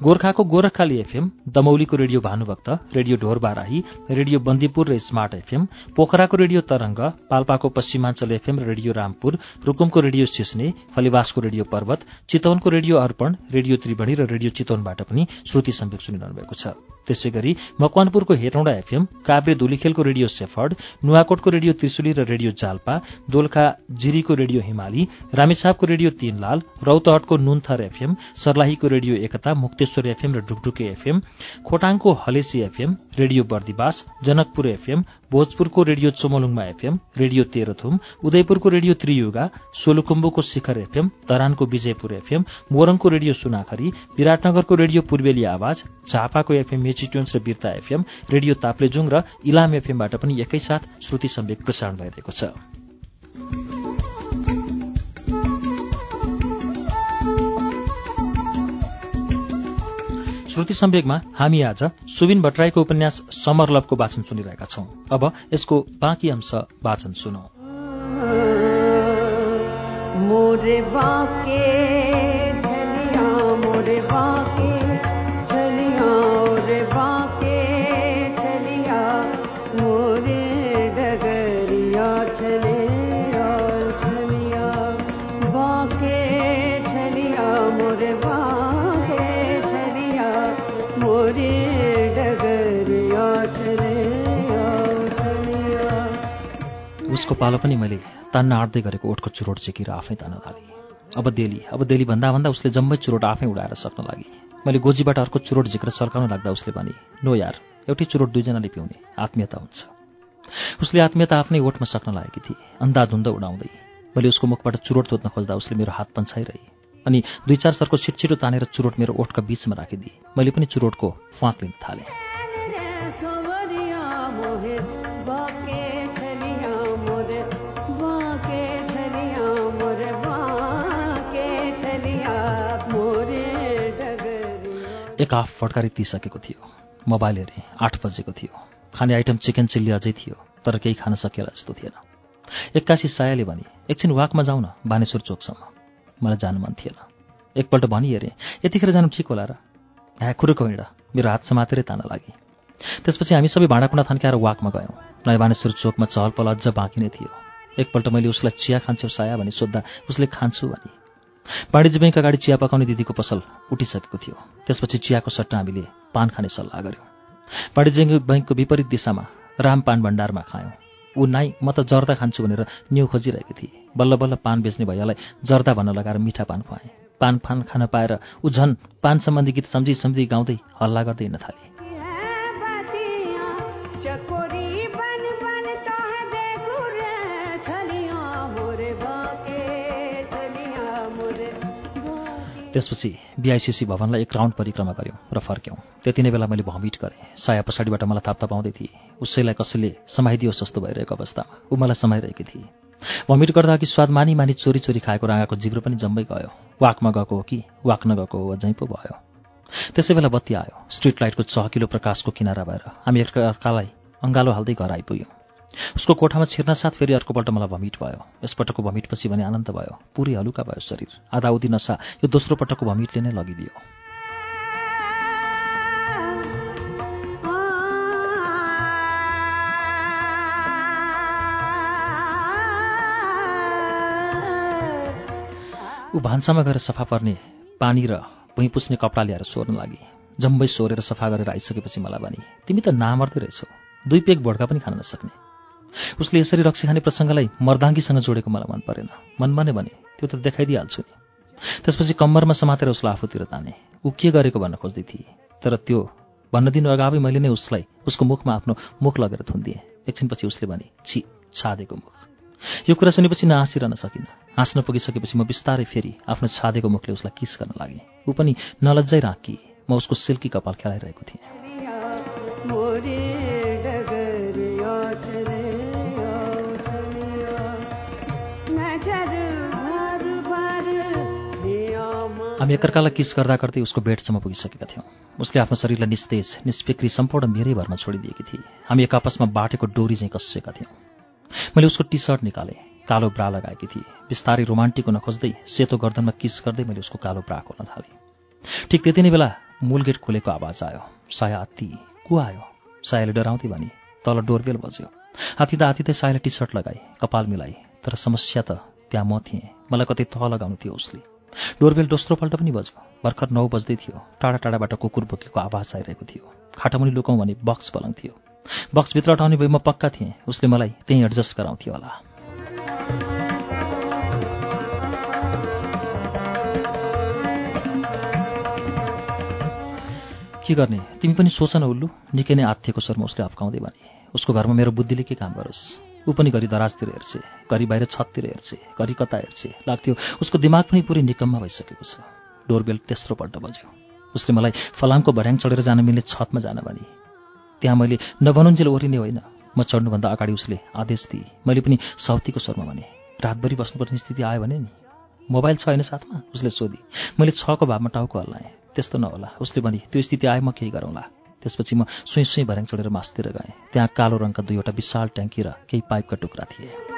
गोर्खाको Gorakhkali FM दमौलीको radio Bhanubhakta radio Dhor Barahi radio Bandipur र स्मार्ट एफएम पोखराको रेडियो तरंग पाल्पाको पश्चिमाञ्चल एफएम र रेडियो रामपुर रुकुमको रेडियो सिस्ने फलिवासको रेडियो पर्वत चितवनको रेडियो अर्पण रेडियो त्रिवेणी र रेडियो चितवनबाट पनि श्रुति सम्वेक सुनिरहनु भएको छ। त्यसै गरी मकवानपुरको हेटौँडा एफएम काभ्रे धुलीखेलको रेडियो सेफर्ड नुवाकोटको रेडियो त्रिशुली र रेडियो जाल्पा दोलखा जिरीको रेडियो हिमाली रामेछापको रेडियो तीनलाल रौतहटको नुन्थर एफएम सर्लाहीको रेडियो एकता मुक्तेश्वर एफएम र Dhukdhuke FM खोटाङको Halesi FM radio Bardibas Janakpur FM भोजपुरको radio चोमलुङमा एफएम रेडियो तेह्रथुम उदयपुरको रेडियो त्रियुगा सोलुकुम्बुको शिखर एफएम धरानको विजयपुर एफएम मोरङको रेडियो सुनाखरी विराटनगरको रेडियो पूर्वेली आवाज झापाको एफएम मेचिट्युन्स र बिर्ता एफएम रेडियो ताप्लेजुङ र इलाम एफएमबाट पनि एकैसाथ श्रुति सम्वेक प्रसारण भइरहेको छ। श्रुति सम्वेकमा हामी आज सुबिन भट्टराईको उपन्यास समरलभको वाचन सुनिरहेका छौं। अब यसको बाँकी अंश वाचन सुनौ। उसको पालो पनि मैले तान्न आँट्दै गरेको ओठको चुरोट चेकेर आफै तान्न थालेँ। अब देली अब देली भन्दा भन्दा उसले जम्मै चुरोट आफै उडाएर सक्न लागि। मैले गोजीबाट अर्को चुरोट झिकेर सर्काउन लाग्दा उसले भने नो यार एउटै चुरोट दुईजनाले पिउने आत्मीयता हुन्छ। उसले आत्मीयता आफ्नै ओठमा सक्न लागेकी थिए अन्धाधुन्द उडाउँदै। मैले उसको मुखबाट चुरोट तोड्न खोज्दा उसले मेरो हात पन्छाइरहे। अनि दुई चार सर्को छिटछिटो तानेर चुरोट मेरो ओठका बीचमा राखिदिए। मैले पनि चुरोटको फाँक लिन थालेँ। हाफ फड्कारी थियो। मोबाइल हेरेँ आठ बजेको थियो। खाने आइटम चिकन चिल्ली अझै थियो तर केही खान सकिएला जस्तो थिएन। एक्कासी सायाले भने एकछिन वाकमा जाउँ न बानेश्वर चोकसम्म। मलाई जानु मन थिएन। एकपल्ट भनी हेरेँ यतिखेर जानु ठिक होला र? ह्या कुरोको हिँड मेरो हात समातेरै तान लागि। त्यसपछि हामी सबै भाँडाकुँडा थन्क्याएर वाकमा गयौँ। नयाँ बानेश्वर चोकमा चहल पहल अझ बाँकी नै थियो। एकपल्ट मैले उसलाई चिया खान्छौ साया भने सोद्धा उसले खान्छु भने। वाणिज्य बैङ्क अगाडि चिया पकाउने दिदीको पसल उठिसकेको थियो। त्यसपछि चियाको सट्टा हामीले पान खाने सल्लाह गऱ्यौँ वाणिज्य बैङ्कको विपरीत दिशामा राम पान भण्डारमा खायौँ। ऊ नाइ म त जर्दा खान्छु भनेर न्यु खोजिरहेकी थिएँ बल्ल बल्ल पान बेच्ने भैयालाई जर्दा भन्न लगाएर मिठा पान खुवाएँ। पान फान खान पाएर ऊ झन् पान सम्बन्धी गीत सम्झी सम्झी गाउँदै हल्ला गर्दै हिँड्न थाले। त्यसपछि बिआइसिसी भवनलाई एक राउन्ड परिक्रमा गऱ्यौँ र फर्क्यौँ। त्यति नै बेला मैले भमिट गरेँ। साया पछाडिबाट मलाई थाप्ता पाउँदै थिएँ। उसैलाई कसैले समाइदियोस् जस्तो भइरहेको अवस्थामा। ऊ मलाई समाइरहेकी थिए। भमिट गर्दा अघि स्वाद मानी मानी चोरी चोरी खाएको राँगाको जिब्रो पनि जम्मै गयो। वाकमा गएको हो कि? वाक नगएको हो अझै पो भयो। त्यसै बेला बत्ती आयो। स्ट्रिट लाइटको चहकिलो प्रकाशको किनारा भएर। हामी एकअर्कालाई अङ्गालो हाल्दै घर आइपुग्यौँ। उसको कोठामा छिर्न साथ फेरि अर्कोपल्ट मलाई भमिट भयो। यसपटकको भमिटपछि भने आनन्द भयो। पुरै हलुका भयो शरीर। आधा उदी नसा यो दोस्रो पटकको भमिटले नै लगिदियो। ऊ भान्सामा गएर सफा पर्ने पानी र भुइँ पुस्ने कपडा ल्याएर सोर्न लागि। जम्बै सोरेर सफा गरेर आइसकेपछि मलाई भने तिमी त नामर्दै रहेछौ। दुई पेक भोड्का पनि खान नसक्ने। उसले यसरी रक्सी खाने प्रसङ्गलाई मर्दाङ्गीसँग जोडेको मलाई मन परेन। मनमा नै भने त्यो त देखाइदिइहाल्छु नि। त्यसपछि कम्मरमा समातेर उसलाई आफूतिर ताने। ऊ के गरेको भन्न खोज्दै थिए तर त्यो भन्न दिनु अगावै मैले नै उसलाई उसको मुखमा आफ्नो मुख लगेर थुनिदिएँ। एकछिनपछि उसले भने छि छादेको मुख। यो कुरा सुनेपछि नहाँसिरहन सकिनँ। हाँस्न पुगिसकेपछि म बिस्तारै फेरि आफ्नो छादेको मुखले उसलाई किस गर्न लागेँ। ऊ पनि नलज्जै राँकी म उसको सिल्की कपाल खेलाइरहेको थिएँ। हामी एकअर्कालाई किस गर्दा गर्दै उसको बेडसम्म पुगिसकेका थियौँ। उसले आफ्नो शरीरलाई निस्तेज निष्पिक्री सम्पूर्ण मेरै भरमा छोडिदिएकी थिए। हामी एक आपसमा बाटेको डोरी चाहिँ कसेका थियौँ। मैले उसको टी सर्ट निकालेँ कालो ब्रा लगाएकी थिएँ। बिस्तारै रोमान्टिक हुन खोज्दै सेतो गर्दनमा किस गर्दै मैले उसको कालो ब्रा खोल्न थालेँ। ठिक त्यति नै बेला मूल गेट खोलेको आवाज आयो। साया अति को आयो? सायाले डराउँदै भने तल डोरबेल बज्यो। हाती त हाती त सायाले टी सर्ट लगाए कपाल मिलाए। तर समस्या त त्यहाँ म थिएँ। मलाई कतै तह लगाउनु थियो उसले। डोरबेल दोस्रोपल्ट पनि बज्यो। भर्खर नौ बज्दै थियो। टाढा टाढाबाट कुकुर बोकेको आवाज आइरहेको थियो। खाटामुनि लुकाउँ भने बक्स पलङ थियो। बक्सभित्र अटाउने भए म पक्का थिएँ। उसले मलाई त्यहीँ एडजस्ट गराउँथ्यो होला। के गर्ने? तिमी पनि सोच न उल्लु। निकै नै आत्थिएको स्वरमा उसले अप्काउँदै भने। उसको घरमा मेरो बुद्धिले के काम गरोस्? ऊ पनि घरि दराजतिर हेर्छे घरि बाहिर छततिर हेर्छे घरि कता हेर्छे लाग्थ्यो। उसको दिमाग पनि पुरै निकम्मा भइसकेको छ। डोरबेल तेस्रोपल्ट बज्यो। उसले मलाई फलामको भर्याङ चढेर जान मिल्ने छतमा जान भने। त्यहाँ मैले नभनुन्जेल ओरिने होइन। म चढ्नुभन्दा अगाडि उसले आदेश दिए। मैले पनि साउथीको स्वरमा भने। रातभरि बस्नुपर्ने स्थिति आयो भने नि। मोबाइल छ होइन साथमा? उसले सोधी। मैले छको भावमा टाउको हल्लाएँ। त्यस्तो नहोला। उसले भने त्यो स्थिति आए म केही गरौँला। त्यसपछि म सुई सुई भर्याङ चढेर मासतिर गएँ। त्यहाँ कालो रङका दुईवटा विशाल ट्याङ्की र केही पाइपका टुक्रा थिए।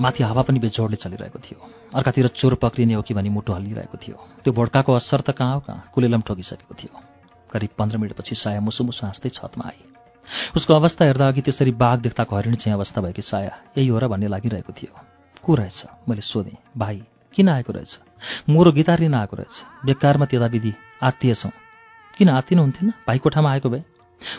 माथि हावा पनि बेजोडले चलिरहेको थियो। अर्कातिर चोर पक्रिने हो कि भनी मुटु हल्लिरहेको थियो। त्यो भोड्काको असर त कहाँ हो कहाँ? कुलेलम ठोकिसकेको थियो। करिब पन्ध्र मिनटपछि साया मुसु मुसु हाँस्दै छतमा आई। उसको अवस्था हेर्दा अघि त्यसरी बाघ देख्दाको हरिण चाहिँ अवस्था भएकी साया यही हो र भन्ने लागिरहेको थियो। को रहेछ? मैले सोधेँ। भाइ किन आएको रहेछ? मोरो गिटार लिन आएको रहेछ। बेकारमा त्यता विधि आत्तिएछौँ किन आत्तिनु हुन्थेन भाइ कोठामा आएको भए।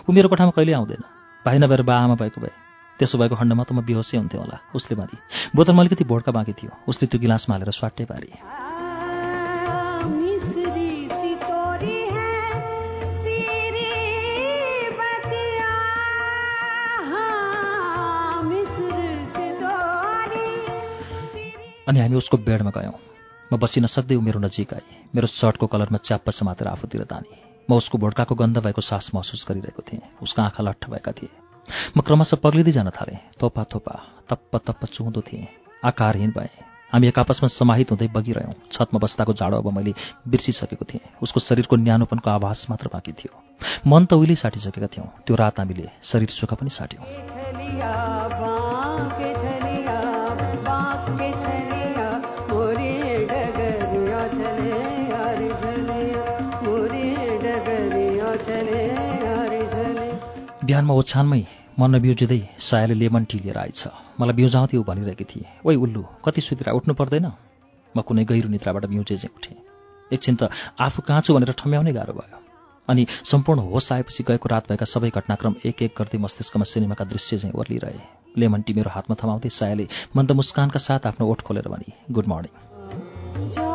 ऊ मेरो कोठामा कहिले आउँदैन। भाइ नभएर बा आमा भएको भए। त्यसो भएको खण्डमा त म बेहोसै हुन्थेँ होला उसले भने। बोतलमा अलिकति भोड्का बाँकी थियो उसले त्यो गिलासमा हालेर स्वाट्टै पारे। अनि हामी उसको बेडमा गयौँ। म बसिन सक्दै ऊ मेरो नजिक आई मेरो सर्टको कलरमा च्याप्प समातेर आफूतिर तानी। म उसको भोड्काको गन्ध भएको सास महसुस गरिरहेको थिएँ। उसका आँखा लट्ठ भएका थिए। म क्रमशः पग्लिँदै जान थालेँ। थोपा थोपा तप्प तप्प चुहुँदो थिएँ। आकारहीन भएँ। हामी एक आपसमा समाहित हुँदै बगिरह्यौँ। छतमा बस्दाको जाडो अब मैले बिर्सिसकेको थिएँ। उसको शरीरको न्यानोपनको आभास मात्र बाँकी थियो। मन त उहिले साटिसकेका थियौँ। त्यो रात हामीले शरीर सुख पनि साट्यौँ। बिहानमा ओछ्यानमै मन नबिउजिँदै सायाले लेमन टी लिएर आएछ। मलाई बिउजाउँथे ऊ भनिरहेकी थिए। ओइ उल्लु कति सुतिरा उठ्नु पर्दैन? म कुनै गहिरो निद्राबाट बिउजे चाहिँ उठेँ। एकछिन त आफू कहाँ छु भनेर ठम्याउनै गाह्रो भयो। अनि सम्पूर्ण होस आएपछि गएको रात भएका सबै घटनाक्रम एक एक गर्दै मस्तिष्कमा सिनेमाका दृश्य चाहिँ ओर्लिरहे। लेमन टी मेरो हातमा थमाउँदै सायाले मन्द मुस्कानका साथ आफ्नो ओठ खोलेर भने गुड मर्निङ।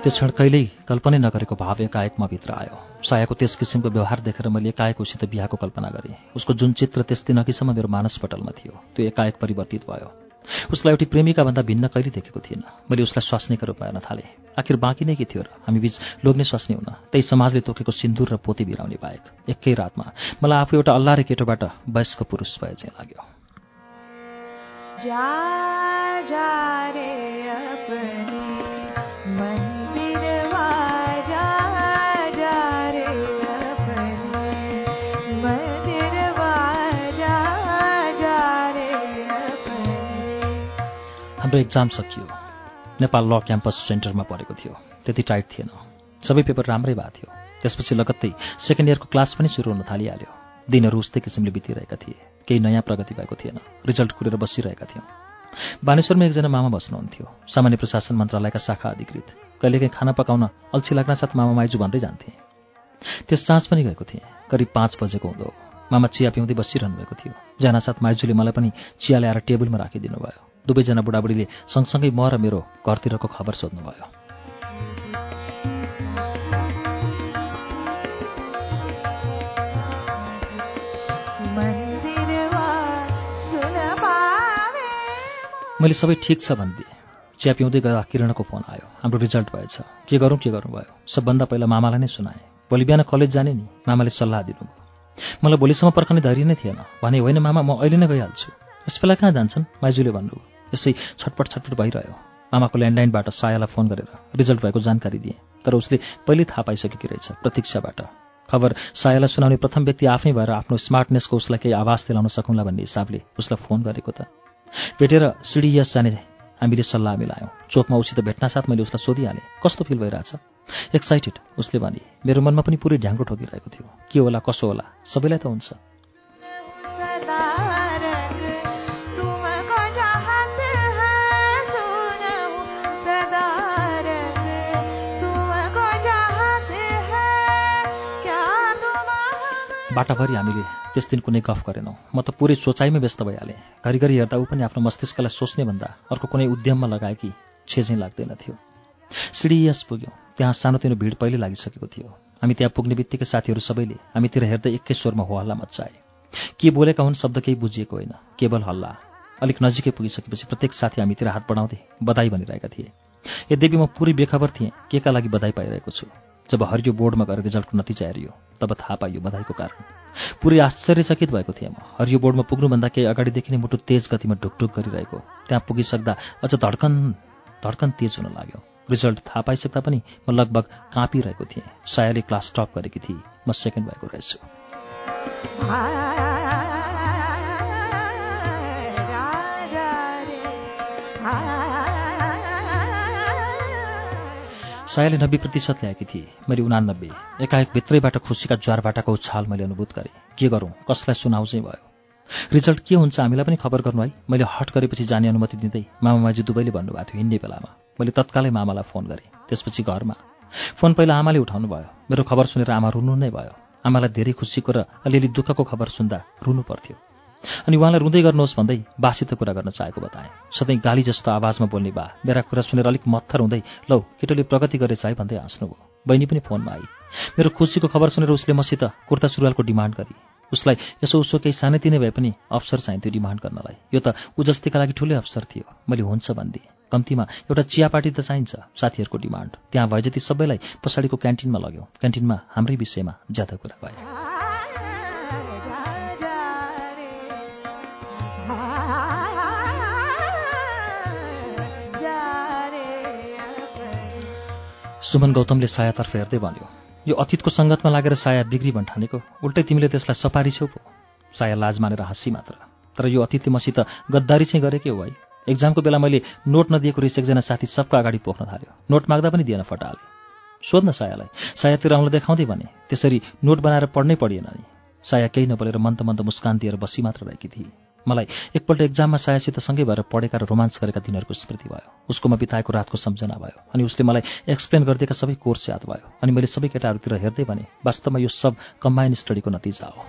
त्यो क्षण कहिल्यै कल्पनै नगरेको भाव एकाएक भित्र आयो। सायाको त्यस किसिमको व्यवहार देखेर मैले एकाएक उसित बिहाको कल्पना गरेँ। उसको जुन चित्र त्यस दिन अघिसम्म मेरो मानसपटलमा थियो त्यो एकाएक परिवर्तित भयो। उसलाई एउटी प्रेमिका भन्दा भिन्न कहिले देखेको थिएन। मैले उसलाई स्वास्नीका रूपमा हेर्न थालेँ। आखिर बाँकी नै के थियो र हामी बीच लोग्ने स्वास्नी हुन त्यही समाजले तोकेको सिन्दुर र पोती बिराउने बाहेक एकै रातमा मलाई आफू एउटा अल्लारे केटोबाट वयस्क पुरुष भए चाहिँ लाग्यो। जा जा रे हाम्रो एक्जाम सकियो। नेपाल ल क्याम्पस सेन्टरमा परेको थियो। त्यति टाइट थिएन। सबै पेपर राम्रै भएको थियो। त्यसपछि लगत्तै सेकेन्ड इयरको क्लास पनि सुरु हुन थालिहाल्यो। दिनहरू उस्तै किसिमले बितिरहेका थिए। केही नयाँ प्रगति भएको थिएन। रिजल्ट कुरेर बसिरहेका थियौँ। बानेश्वरमा एकजना मामा बस्नुहुन्थ्यो। सामान्य प्रशासन मन्त्रालयका शाखा अधिकृत। कहिलेकाहीँ खाना पकाउन अल्छी लाग्न साथ मामा माइजू भन्दै जान्थे। त्यस चाँच पनि गएको थिएँ। करिब पाँच बजेको हुँदो। मामा चिया पिउँदै बसिरहनु भएको थियो। जानासाथ माइजूले मलाई पनि चिया ल्याएर टेबलमा राखिदिनु भयो। दुवैजना बुढाबुढीले सँगसँगै म र मेरो घरतिरको खबर सोध्नुभयो। मैले सबै ठिक छ भनिदिएँ चिया पिउँदै गर्दा किरणको फोन आयो। हाम्रो रिजल्ट भएछ। के गरौँ के गर्नु भयो सबभन्दा पहिला मामालाई नै सुनाएँ। भोलि बिहान कलेज जाने नि। मामाले सल्लाह दिनुभयो। मलाई भोलिसम्म पर्खने धैर्य नै थिएन। भने होइन मामा म अहिले नै गइहाल्छु। यस बेला कहाँ जान्छन्? माइजूले भन्नुभयो। यसै छटपट छटपट भइरह्यो। मामाको ल्यान्डलाइनबाट सायालाई फोन गरेर रिजल्ट भएको जानकारी दिएँ तर उसले पहिल्यै थाहा पाइसकेकी रहेछ प्रतीक्षाबाट। खबर सायालाई सुनाउने प्रथम व्यक्ति आफै भएर आफ्नो स्मार्टनेसको उसलाई केही आवाज दिलाउन सकौँला भन्ने हिसाबले उसलाई फोन गरेको त। भेटेर सिडिएस जाने हामीले सल्लाह मिलायौँ। चोकमा उसित भेट्न साथ मैले उसलाई सोधिहालेँ कस्तो फिल भइरहेछ? एक्साइटेड उसले भने मेरो मनमा पनि पुरै ढ्याङ्ग्रो ठोकिरहेको थियो। के होला कसो होला? सबैलाई त हुन्छ। बाटाभरि हामीले त्यस दिन कुनै गफ गरेनौँ। म त पुरै सोचाइमै व्यस्त भइहालेँ। घरिघरि हेर्दा ऊ पनि आफ्नो मस्तिष्कलाई सोच्ने भन्दा अर्को कुनै उद्यममा लगाएकी छेझै लाग्दैन थियो। सिडिएस पुग्यौँ। त्यहाँ सानोतिनो भिड पहिले लागिसकेको थियो। हामी त्यहाँ पुग्ने बित्तिकै साथीहरू सबैले हामीतिर हेर्दै एकै स्वरमा हो हल्ला मच्चाए। के बोलेका हुन् शब्द केही बुझिएको होइन। केवल हल्ला। अलिक नजिकै पुगिसकेपछि प्रत्येक साथी हामीतिर हात बढाउँदै बधाई भनिरहेका थिए। यद्यपि म पुरै बेखबर थिएँ के का लागि बधाई पाइरहेको छु? जब हरियो बोर्डमा गएर रिजल्टको नतिजा हेरियो तब थाहा पाइयो बधाईको कारण। पुरै आश्चर्यचकित भएको थिएँ म। हरियो बोर्डमा पुग्नुभन्दा केही अगाडिदेखि नै मुटु तेज गतिमा ढुकढुक गरिरहेको। त्यहाँ पुगिसक्दा अझ धड्कन धड्कन तेज हुन लाग्यो। रिजल्ट थाहा पाइसक्दा पनि म लगभग काँपिरहेको थिएँ। सायाले क्लास टप गरेकी थिए। म सेकेन्ड भएको रहेछु। सायाले नब्बे प्रतिशत ल्याएकी थिए। मैले उनानब्बे एकाएक भित्रैबाट खुसीका ज्वारबाटाको उछाल मैले अनुभूत गरेँ। के गरौँ? कसलाई सुनाउ चाहिँ भयो? रिजल्ट के हुन्छ हामीलाई पनि खबर गर्नु है। मैले हट गरेपछि जाने अनुमति दिँदै मामामाजी दुवैले भन्नुभएको थियो हिँड्ने बेलामा। मैले तत्कालै मामालाई फोन गरेँ। त्यसपछि घरमा। फोन पहिला आमाले उठाउनु भयो। मेरो खबर सुनेर आमा रुनु नै भयो। आमालाई धेरै खुसीको र अलिअलि दुःखको खबर सुन्दा रुनु पर्थ्यो। अनि उहाँलाई रुँदै गर्नुहोस् भन्दै बासित कुरा गर्न चाहेको बताएँ। सधैँ गाली जस्तो आवाजमा बोल्ने बा मेरा कुरा सुनेर अलिक मत्थर हुँदै लौ केटोले प्रगति गरेछ है भन्दै हाँस्नुभयो बहिनी पनि फोनमा आई। मेरो खुसीको खबर सुनेर उसले मसित कुर्ता सुरुवालको डिमान्ड गरी उसलाई यसो उसो केही सानैतिनै भए पनि अवसर चाहिन्थ्यो डिमान्ड गर्नलाई। यो त ऊ जस्तीका लागि ठुलै अवसर थियो। मैले हुन्छ भनिदिएँ। कम्तीमा एउटा चियापाटी त चाहिन्छ साथीहरूको डिमान्ड। त्यहाँ भए जति सबैलाई पछाडिको क्यान्टिनमा लग्यौँ। क्यान्टिनमा हाम्रै विषयमा ज्यादा कुरा भयो। सुमन गौतमले सायातर्फ हेर्दै भन्यो यो अतीतको सङ्गतमा लागेर साया बिग्री भन्ठानेको उल्टै तिमीले त्यसलाई सपारी छेउ पो। साया लाज मानेर हाँसी मात्र। तर यो अतीतले मसित गद्दारी चाहिँ गरेकै हो है। एक्जामको बेला मैले नोट नदिएको रिस एकजना साथी सबको अगाडि पोख्न थाल्यो। नोट माग्दा पनि दिएन फटाले। सोध्न सायालाई सायातिर आउँला देखाउँदै भने त्यसरी नोट बनाएर पढ्नै पढिएन नि। साया केही नबोलेर मन्त मन्त मुस्कान दिएर बसी मात्र रहेकी थिए। मलाई एकपल्ट एक्जाममा सायासित सँगै भएर पढेका र रोमान्स गरेका दिनहरूको स्मृति भयो। उसकोमा बिताएको रातको सम्झना भयो अनि उसले मलाई एक्सप्लेन गरिदिएका सबै कोर्स याद भयो अनि मैले सबै केटाहरूतिर हेर्दै भने वास्तवमा यो सब कम्बाइन स्टडीको नतिजा हो।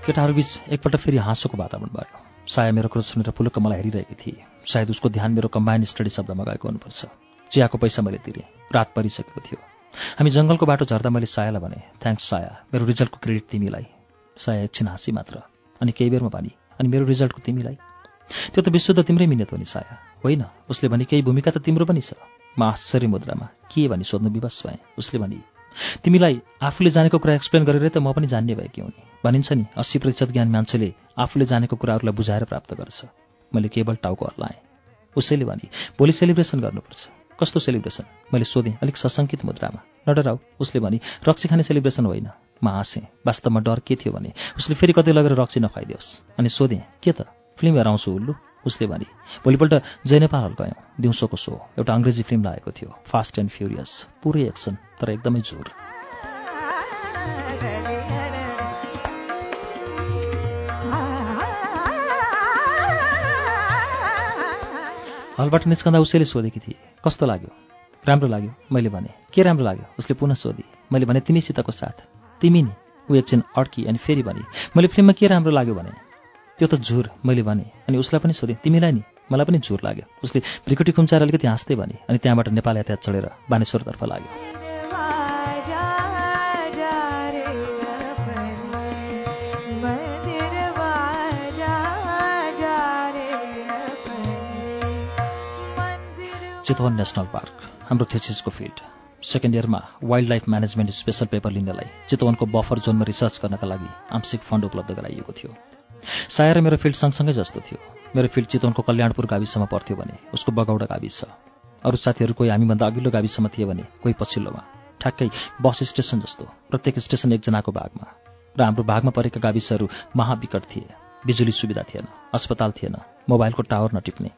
केटाहरूबीच एकपल्ट फेरि हाँसोको वातावरण भयो। साया मेरो कुरो सुनेर पुलुक्क मलाई हेरिरहेकी थिए। सायद उसको ध्यान मेरो कम्बाइन स्टडी शब्दमा गएको हुनुपर्छ। चियाको पैसा मैले तिरेँ। रात परिसकेको थियो। हामी जङ्गलको बाटो झर्दा मैले सायालाई भने थ्याङ्क्स साया। मेरो रिजल्टको क्रेडिट तिमीलाई। साया एकछिन हाँसी मात्र। अनि केही बेरमा भनी अनि मेरो रिजल्टको तिमीलाई? त्यो त विशुद्ध तिम्रै मिहिनेत हो नि साया। होइन? उसले भने केही भूमिका त तिम्रो पनि छ। म आश्चर्य मुद्रामा के भनी सोध्नु विवश भएँ। उसले भने तिमीलाई आफूले जानेको कुरा एक्सप्लेन गरेरै त म पनि जान्ने भएकी हुँ नि भनिन्छ नि अस्सी प्रतिशत ज्ञान मान्छेले आफूले जानेको कुराहरूलाई बुझाएर प्राप्त गर्छ। मैले केवल टाउको हल्लाएँ उसैले भने भोलि सेलिब्रेसन गर्नुपर्छ। कस्तो सेलिब्रेसन मैले सोधेँ अलिक सशङ्कित मुद्रामा। नडराउ। उसले भने रक्सी खाने सेलिब्रेसन होइन। म हाँसेँ। वास्तवमा डर के थियो भने? उसले फेरि कतै लगेर रक्सी नखाइदियोस्। अनि सोधेँ के त? फिल्म हेर आउँछु उल्लु? उसले भने भोलिपल्ट नेपाल हल गयौँ दिउँसोको सो। एउटा अङ्ग्रेजी फिल्म लागेको थियो फास्ट एन्ड फ्युरियस पुरै एक्सन तर एकदमै जोर। हलबाट निस्कँदा उसैले सोधेकी थिए कस्तो लाग्यो? राम्रो लाग्यो? मैले भने के राम्रो लाग्यो? उसले पुनः सोधी मैले भने तिमीसितको साथ। तिमी नि ऊ एकछिन अड्की अनि फेरि भने। मैले फिल्ममा के राम्रो लाग्यो भने? त्यो त झुर मैले भने। अनि उसलाई पनि सोधेँ तिमीलाई नि मलाई पनि झुर लाग्यो। उसले भ्रिकुटी खुम्चाएर अलिकति हाँस्दै भने अनि त्यहाँबाट नेपाल यातायात चढेर बानेश्वरतर्फ लाग्यो। चितवन नेसनल पार्क हाम्रो थेसिसको फिल्ड। सेकेन्ड इयरमा wildlife management special paper लिनलाई चितवनको बफर जोनमा रिसर्च गर्नका लागि आंशिक फन्ड उपलब्ध गराइएको थियो। साया र मेरो फिल्ड सँगसँगै जस्तो थियो। मेरो फिल्ड चितवनको कल्याणपुर गाविसमा पर्थ्यो भने उसको बगौडा गाविस। अरू साथीहरू कोही हामीभन्दा अघिल्लो गाविसमा थिए भने कोही पछिल्लोमा। ठ्याक्कै बस स्टेसन जस्तो प्रत्येक स्टेसन एकजनाको भागमा। र हाम्रो भागमा परेका गाविसहरू महाविकट थिए। बिजुली सुविधा थिएन अस्पताल थिएन मोबाइलको टावर नटिप्ने।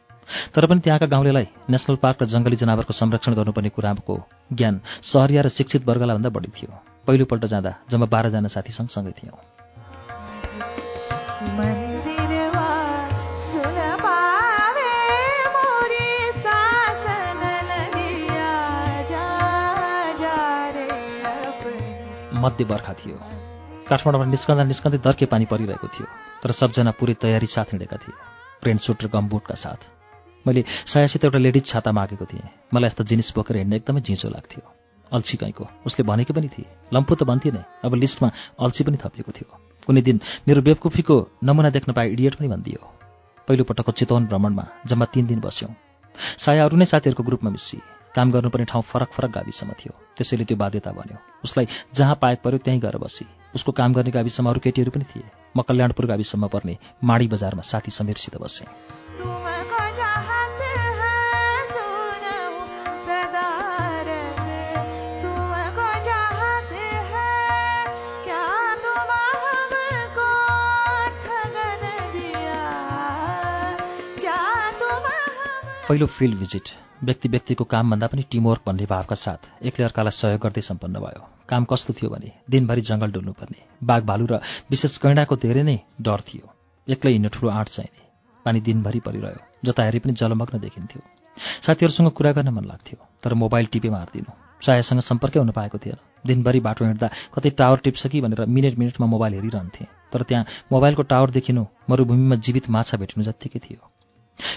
तर पनि त्यहाँका गाउँलेलाई नेसनल पार्क र जङ्गली जनावरको संरक्षण गर्नुपर्ने कुराको ज्ञान सहरिया र शिक्षित वर्गलाई भन्दा बढी थियो। पहिलोपल्ट जाँदा जम्मा बाह्रजना साथी सँगसँगै थियौँ। मध्य बर्खा थियो। काठमाडौँबाट निस्कँदा निस्कँदै दर्के पानी परिरहेको थियो तर सबजना पुरै तयारी साथ हिँडेका थिए। रेन सुट र गमबुटका साथ। मैले सायासित एउटा लेडिज छाता मागेको थिएँ। मलाई यस्ता जिनिस बोकेर हिँड्न एकदमै झिँचो लाग्थ्यो। अल्छी कहीँको उसले भनेकी पनि थिए। लम्फू त भन्थे नै अब लिस्टमा अल्छी पनि थपिएको थियो। कुनै दिन मेरो बेवकुफीको नमुना देख्न पाए इडियट पनि भनिदियो। पहिलोपटकको चितवन भ्रमणमा जम्मा तिन दिन बस्यौँ। साया अरू नै साथीहरूको ग्रुपमा मिसी काम गर्नुपर्ने ठाउँ फरक फरक गाविसमा थियो। त्यसैले त्यो बाध्यता बन्यो। उसलाई जहाँ पाएक पर्यो त्यहीँ गएर बसी। उसको काम गर्ने गाविसमा अरू केटीहरू पनि थिए। म कल्याणपुर गाविसमा पर्ने माडी बजारमा साथी समीरसित बसेँ। पहिलो फिल्ड भिजिट व्यक्ति व्यक्तिको कामभन्दा पनि टिमवर्क भन्ने भावका साथ एकले अर्कालाई सहयोग गर्दै सम्पन्न भयो। काम कस्तो थियो भने दिनभरि जङ्गल डुल्नुपर्ने। बाघ भालु र विशेष गैँडाको धेरै नै डर थियो। एक्लै हिँड्न ठुलो आँट चाहिने। पानी दिनभरि परिरह्यो। जता हेरे पनि जलमग्न देखिन्थ्यो। साथीहरूसँग कुरा गर्न मन लाग्थ्यो तर मोबाइल टिपे मार्दिनु। सायासँग सम्पर्कै हुन पाएको थिएन। दिनभरि बाटो हिँड्दा कतै टावर टिप्छ कि भनेर मिनट मिनटमा मोबाइल हेरिरहन्थेँ। तर त्यहाँ मोबाइलको टावर देखिनु मरुभूमिमा जीवित माछा भेट्नु जत्तिकै थियो।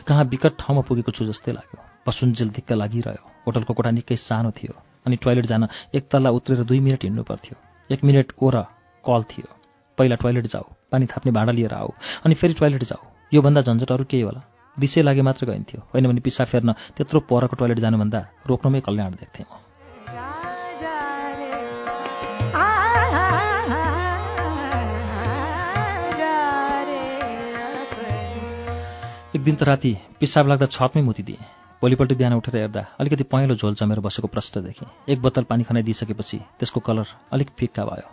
कहाँ विकट ठाउँमा पुगेको छु जस्तै लाग्यो। पसुन्जेल दिक्क लागिरह्यो। होटलको कोठा निकै सानो थियो अनि टोइलेट जान एक तल्ला उत्रेर दुई मिनट हिँड्नु पर्थ्यो। एक मिनट ओर कल थियो। पहिला टोइलेट जाऊ पानी थाप्ने भाँडा लिएर आऊ अनि फेरि टोइलेट जाऊ। योभन्दा झन्झट अरू केही होला। दिशै लागे मात्र गइन्थ्यो। होइन भने पिसा फेर्न त्यत्रो परको टोइलेट जानुभन्दा रोक्नुमै कल्याण देख्थेँ म। दिन त राति पिसाब लाग्दा छतमै मुतिदिएँ। भोलिपल्ट बिहान उठेर हेर्दा अलिकति पहेँलो झोल जमेर बसेको प्रश्न देखेँ। एक बोतल पानी खनाइदिइसकेपछि त्यसको कलर अलिक फिक्का भयो।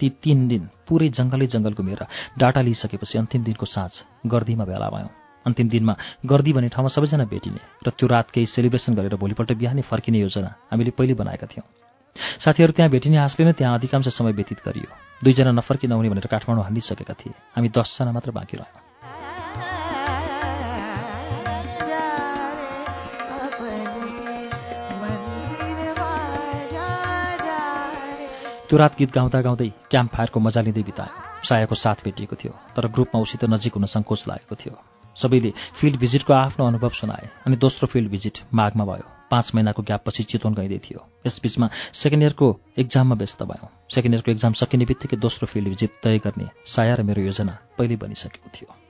ती तिन दिन पुरै जङ्गलै जङ्गल घुमेर डाटा लिइसकेपछि अन्तिम दिनको साँझ गर्दीमा भेला भयौँ। अन्तिम दिनमा गर्दी भन्ने ठाउँमा सबैजना भेटिने र त्यो रात केही सेलिब्रेसन गरेर भोलिपल्ट बिहानै फर्किने योजना हामीले पहिले बनाएका थियौँ। साथीहरू त्यहाँ भेटिने आशले नै त्यहाँ अधिकांश समय व्यतीत गरियो। दुईजना नफर्की नहुने भनेर काठमाडौँ हालिसकेका थिए। हामी दसजना मात्र बाँकी रह्यौँ। त्यो रात गीत गाउँदा गाउँदै क्याम्प फायरको मजा लिँदै बितायो। सायाको साथ भेटिएको थियो तर ग्रुपमा उसित नजिक हुन सङ्कोच लागेको थियो। सबैले फिल्ड भिजिटको आफ्नो अनुभव सुनाए अनि दोस्रो फिल्ड भिजिट माघमा भयो। पाँच महिनाको ग्यापपछि चितवन गइँदै थियो। यसबीचमा सेकेन्ड इयरको एक्जाममा व्यस्त भयौँ। सेकेन्ड इयरको एक्जाम सकिने बित्तिकै दोस्रो फिल्ड भिजिट तय गर्ने साया र मेरो योजना पहिल्यै बनिसकेको थियो।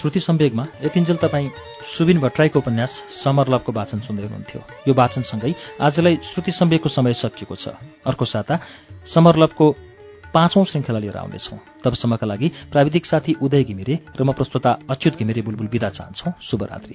श्रुति सम्वेगमा यतिन्जेल तपाईँ सुबिन भट्टराईको उपन्यास समर लभको वाचन सुन्दै हुनुहुन्थ्यो। यो वाचनसँगै आजलाई श्रुति सम्वेकको समय सकिएको छ। अर्को साता समर लभको पाँचौं श्रृङ्खला लिएर आउनेछौँ। तबसम्मका लागि प्राविधिक साथी उदय घिमिरे र म प्रस्तोता अच्युत घिमिरे बुलबुल विदा चाहन्छौ। शुभरात्रि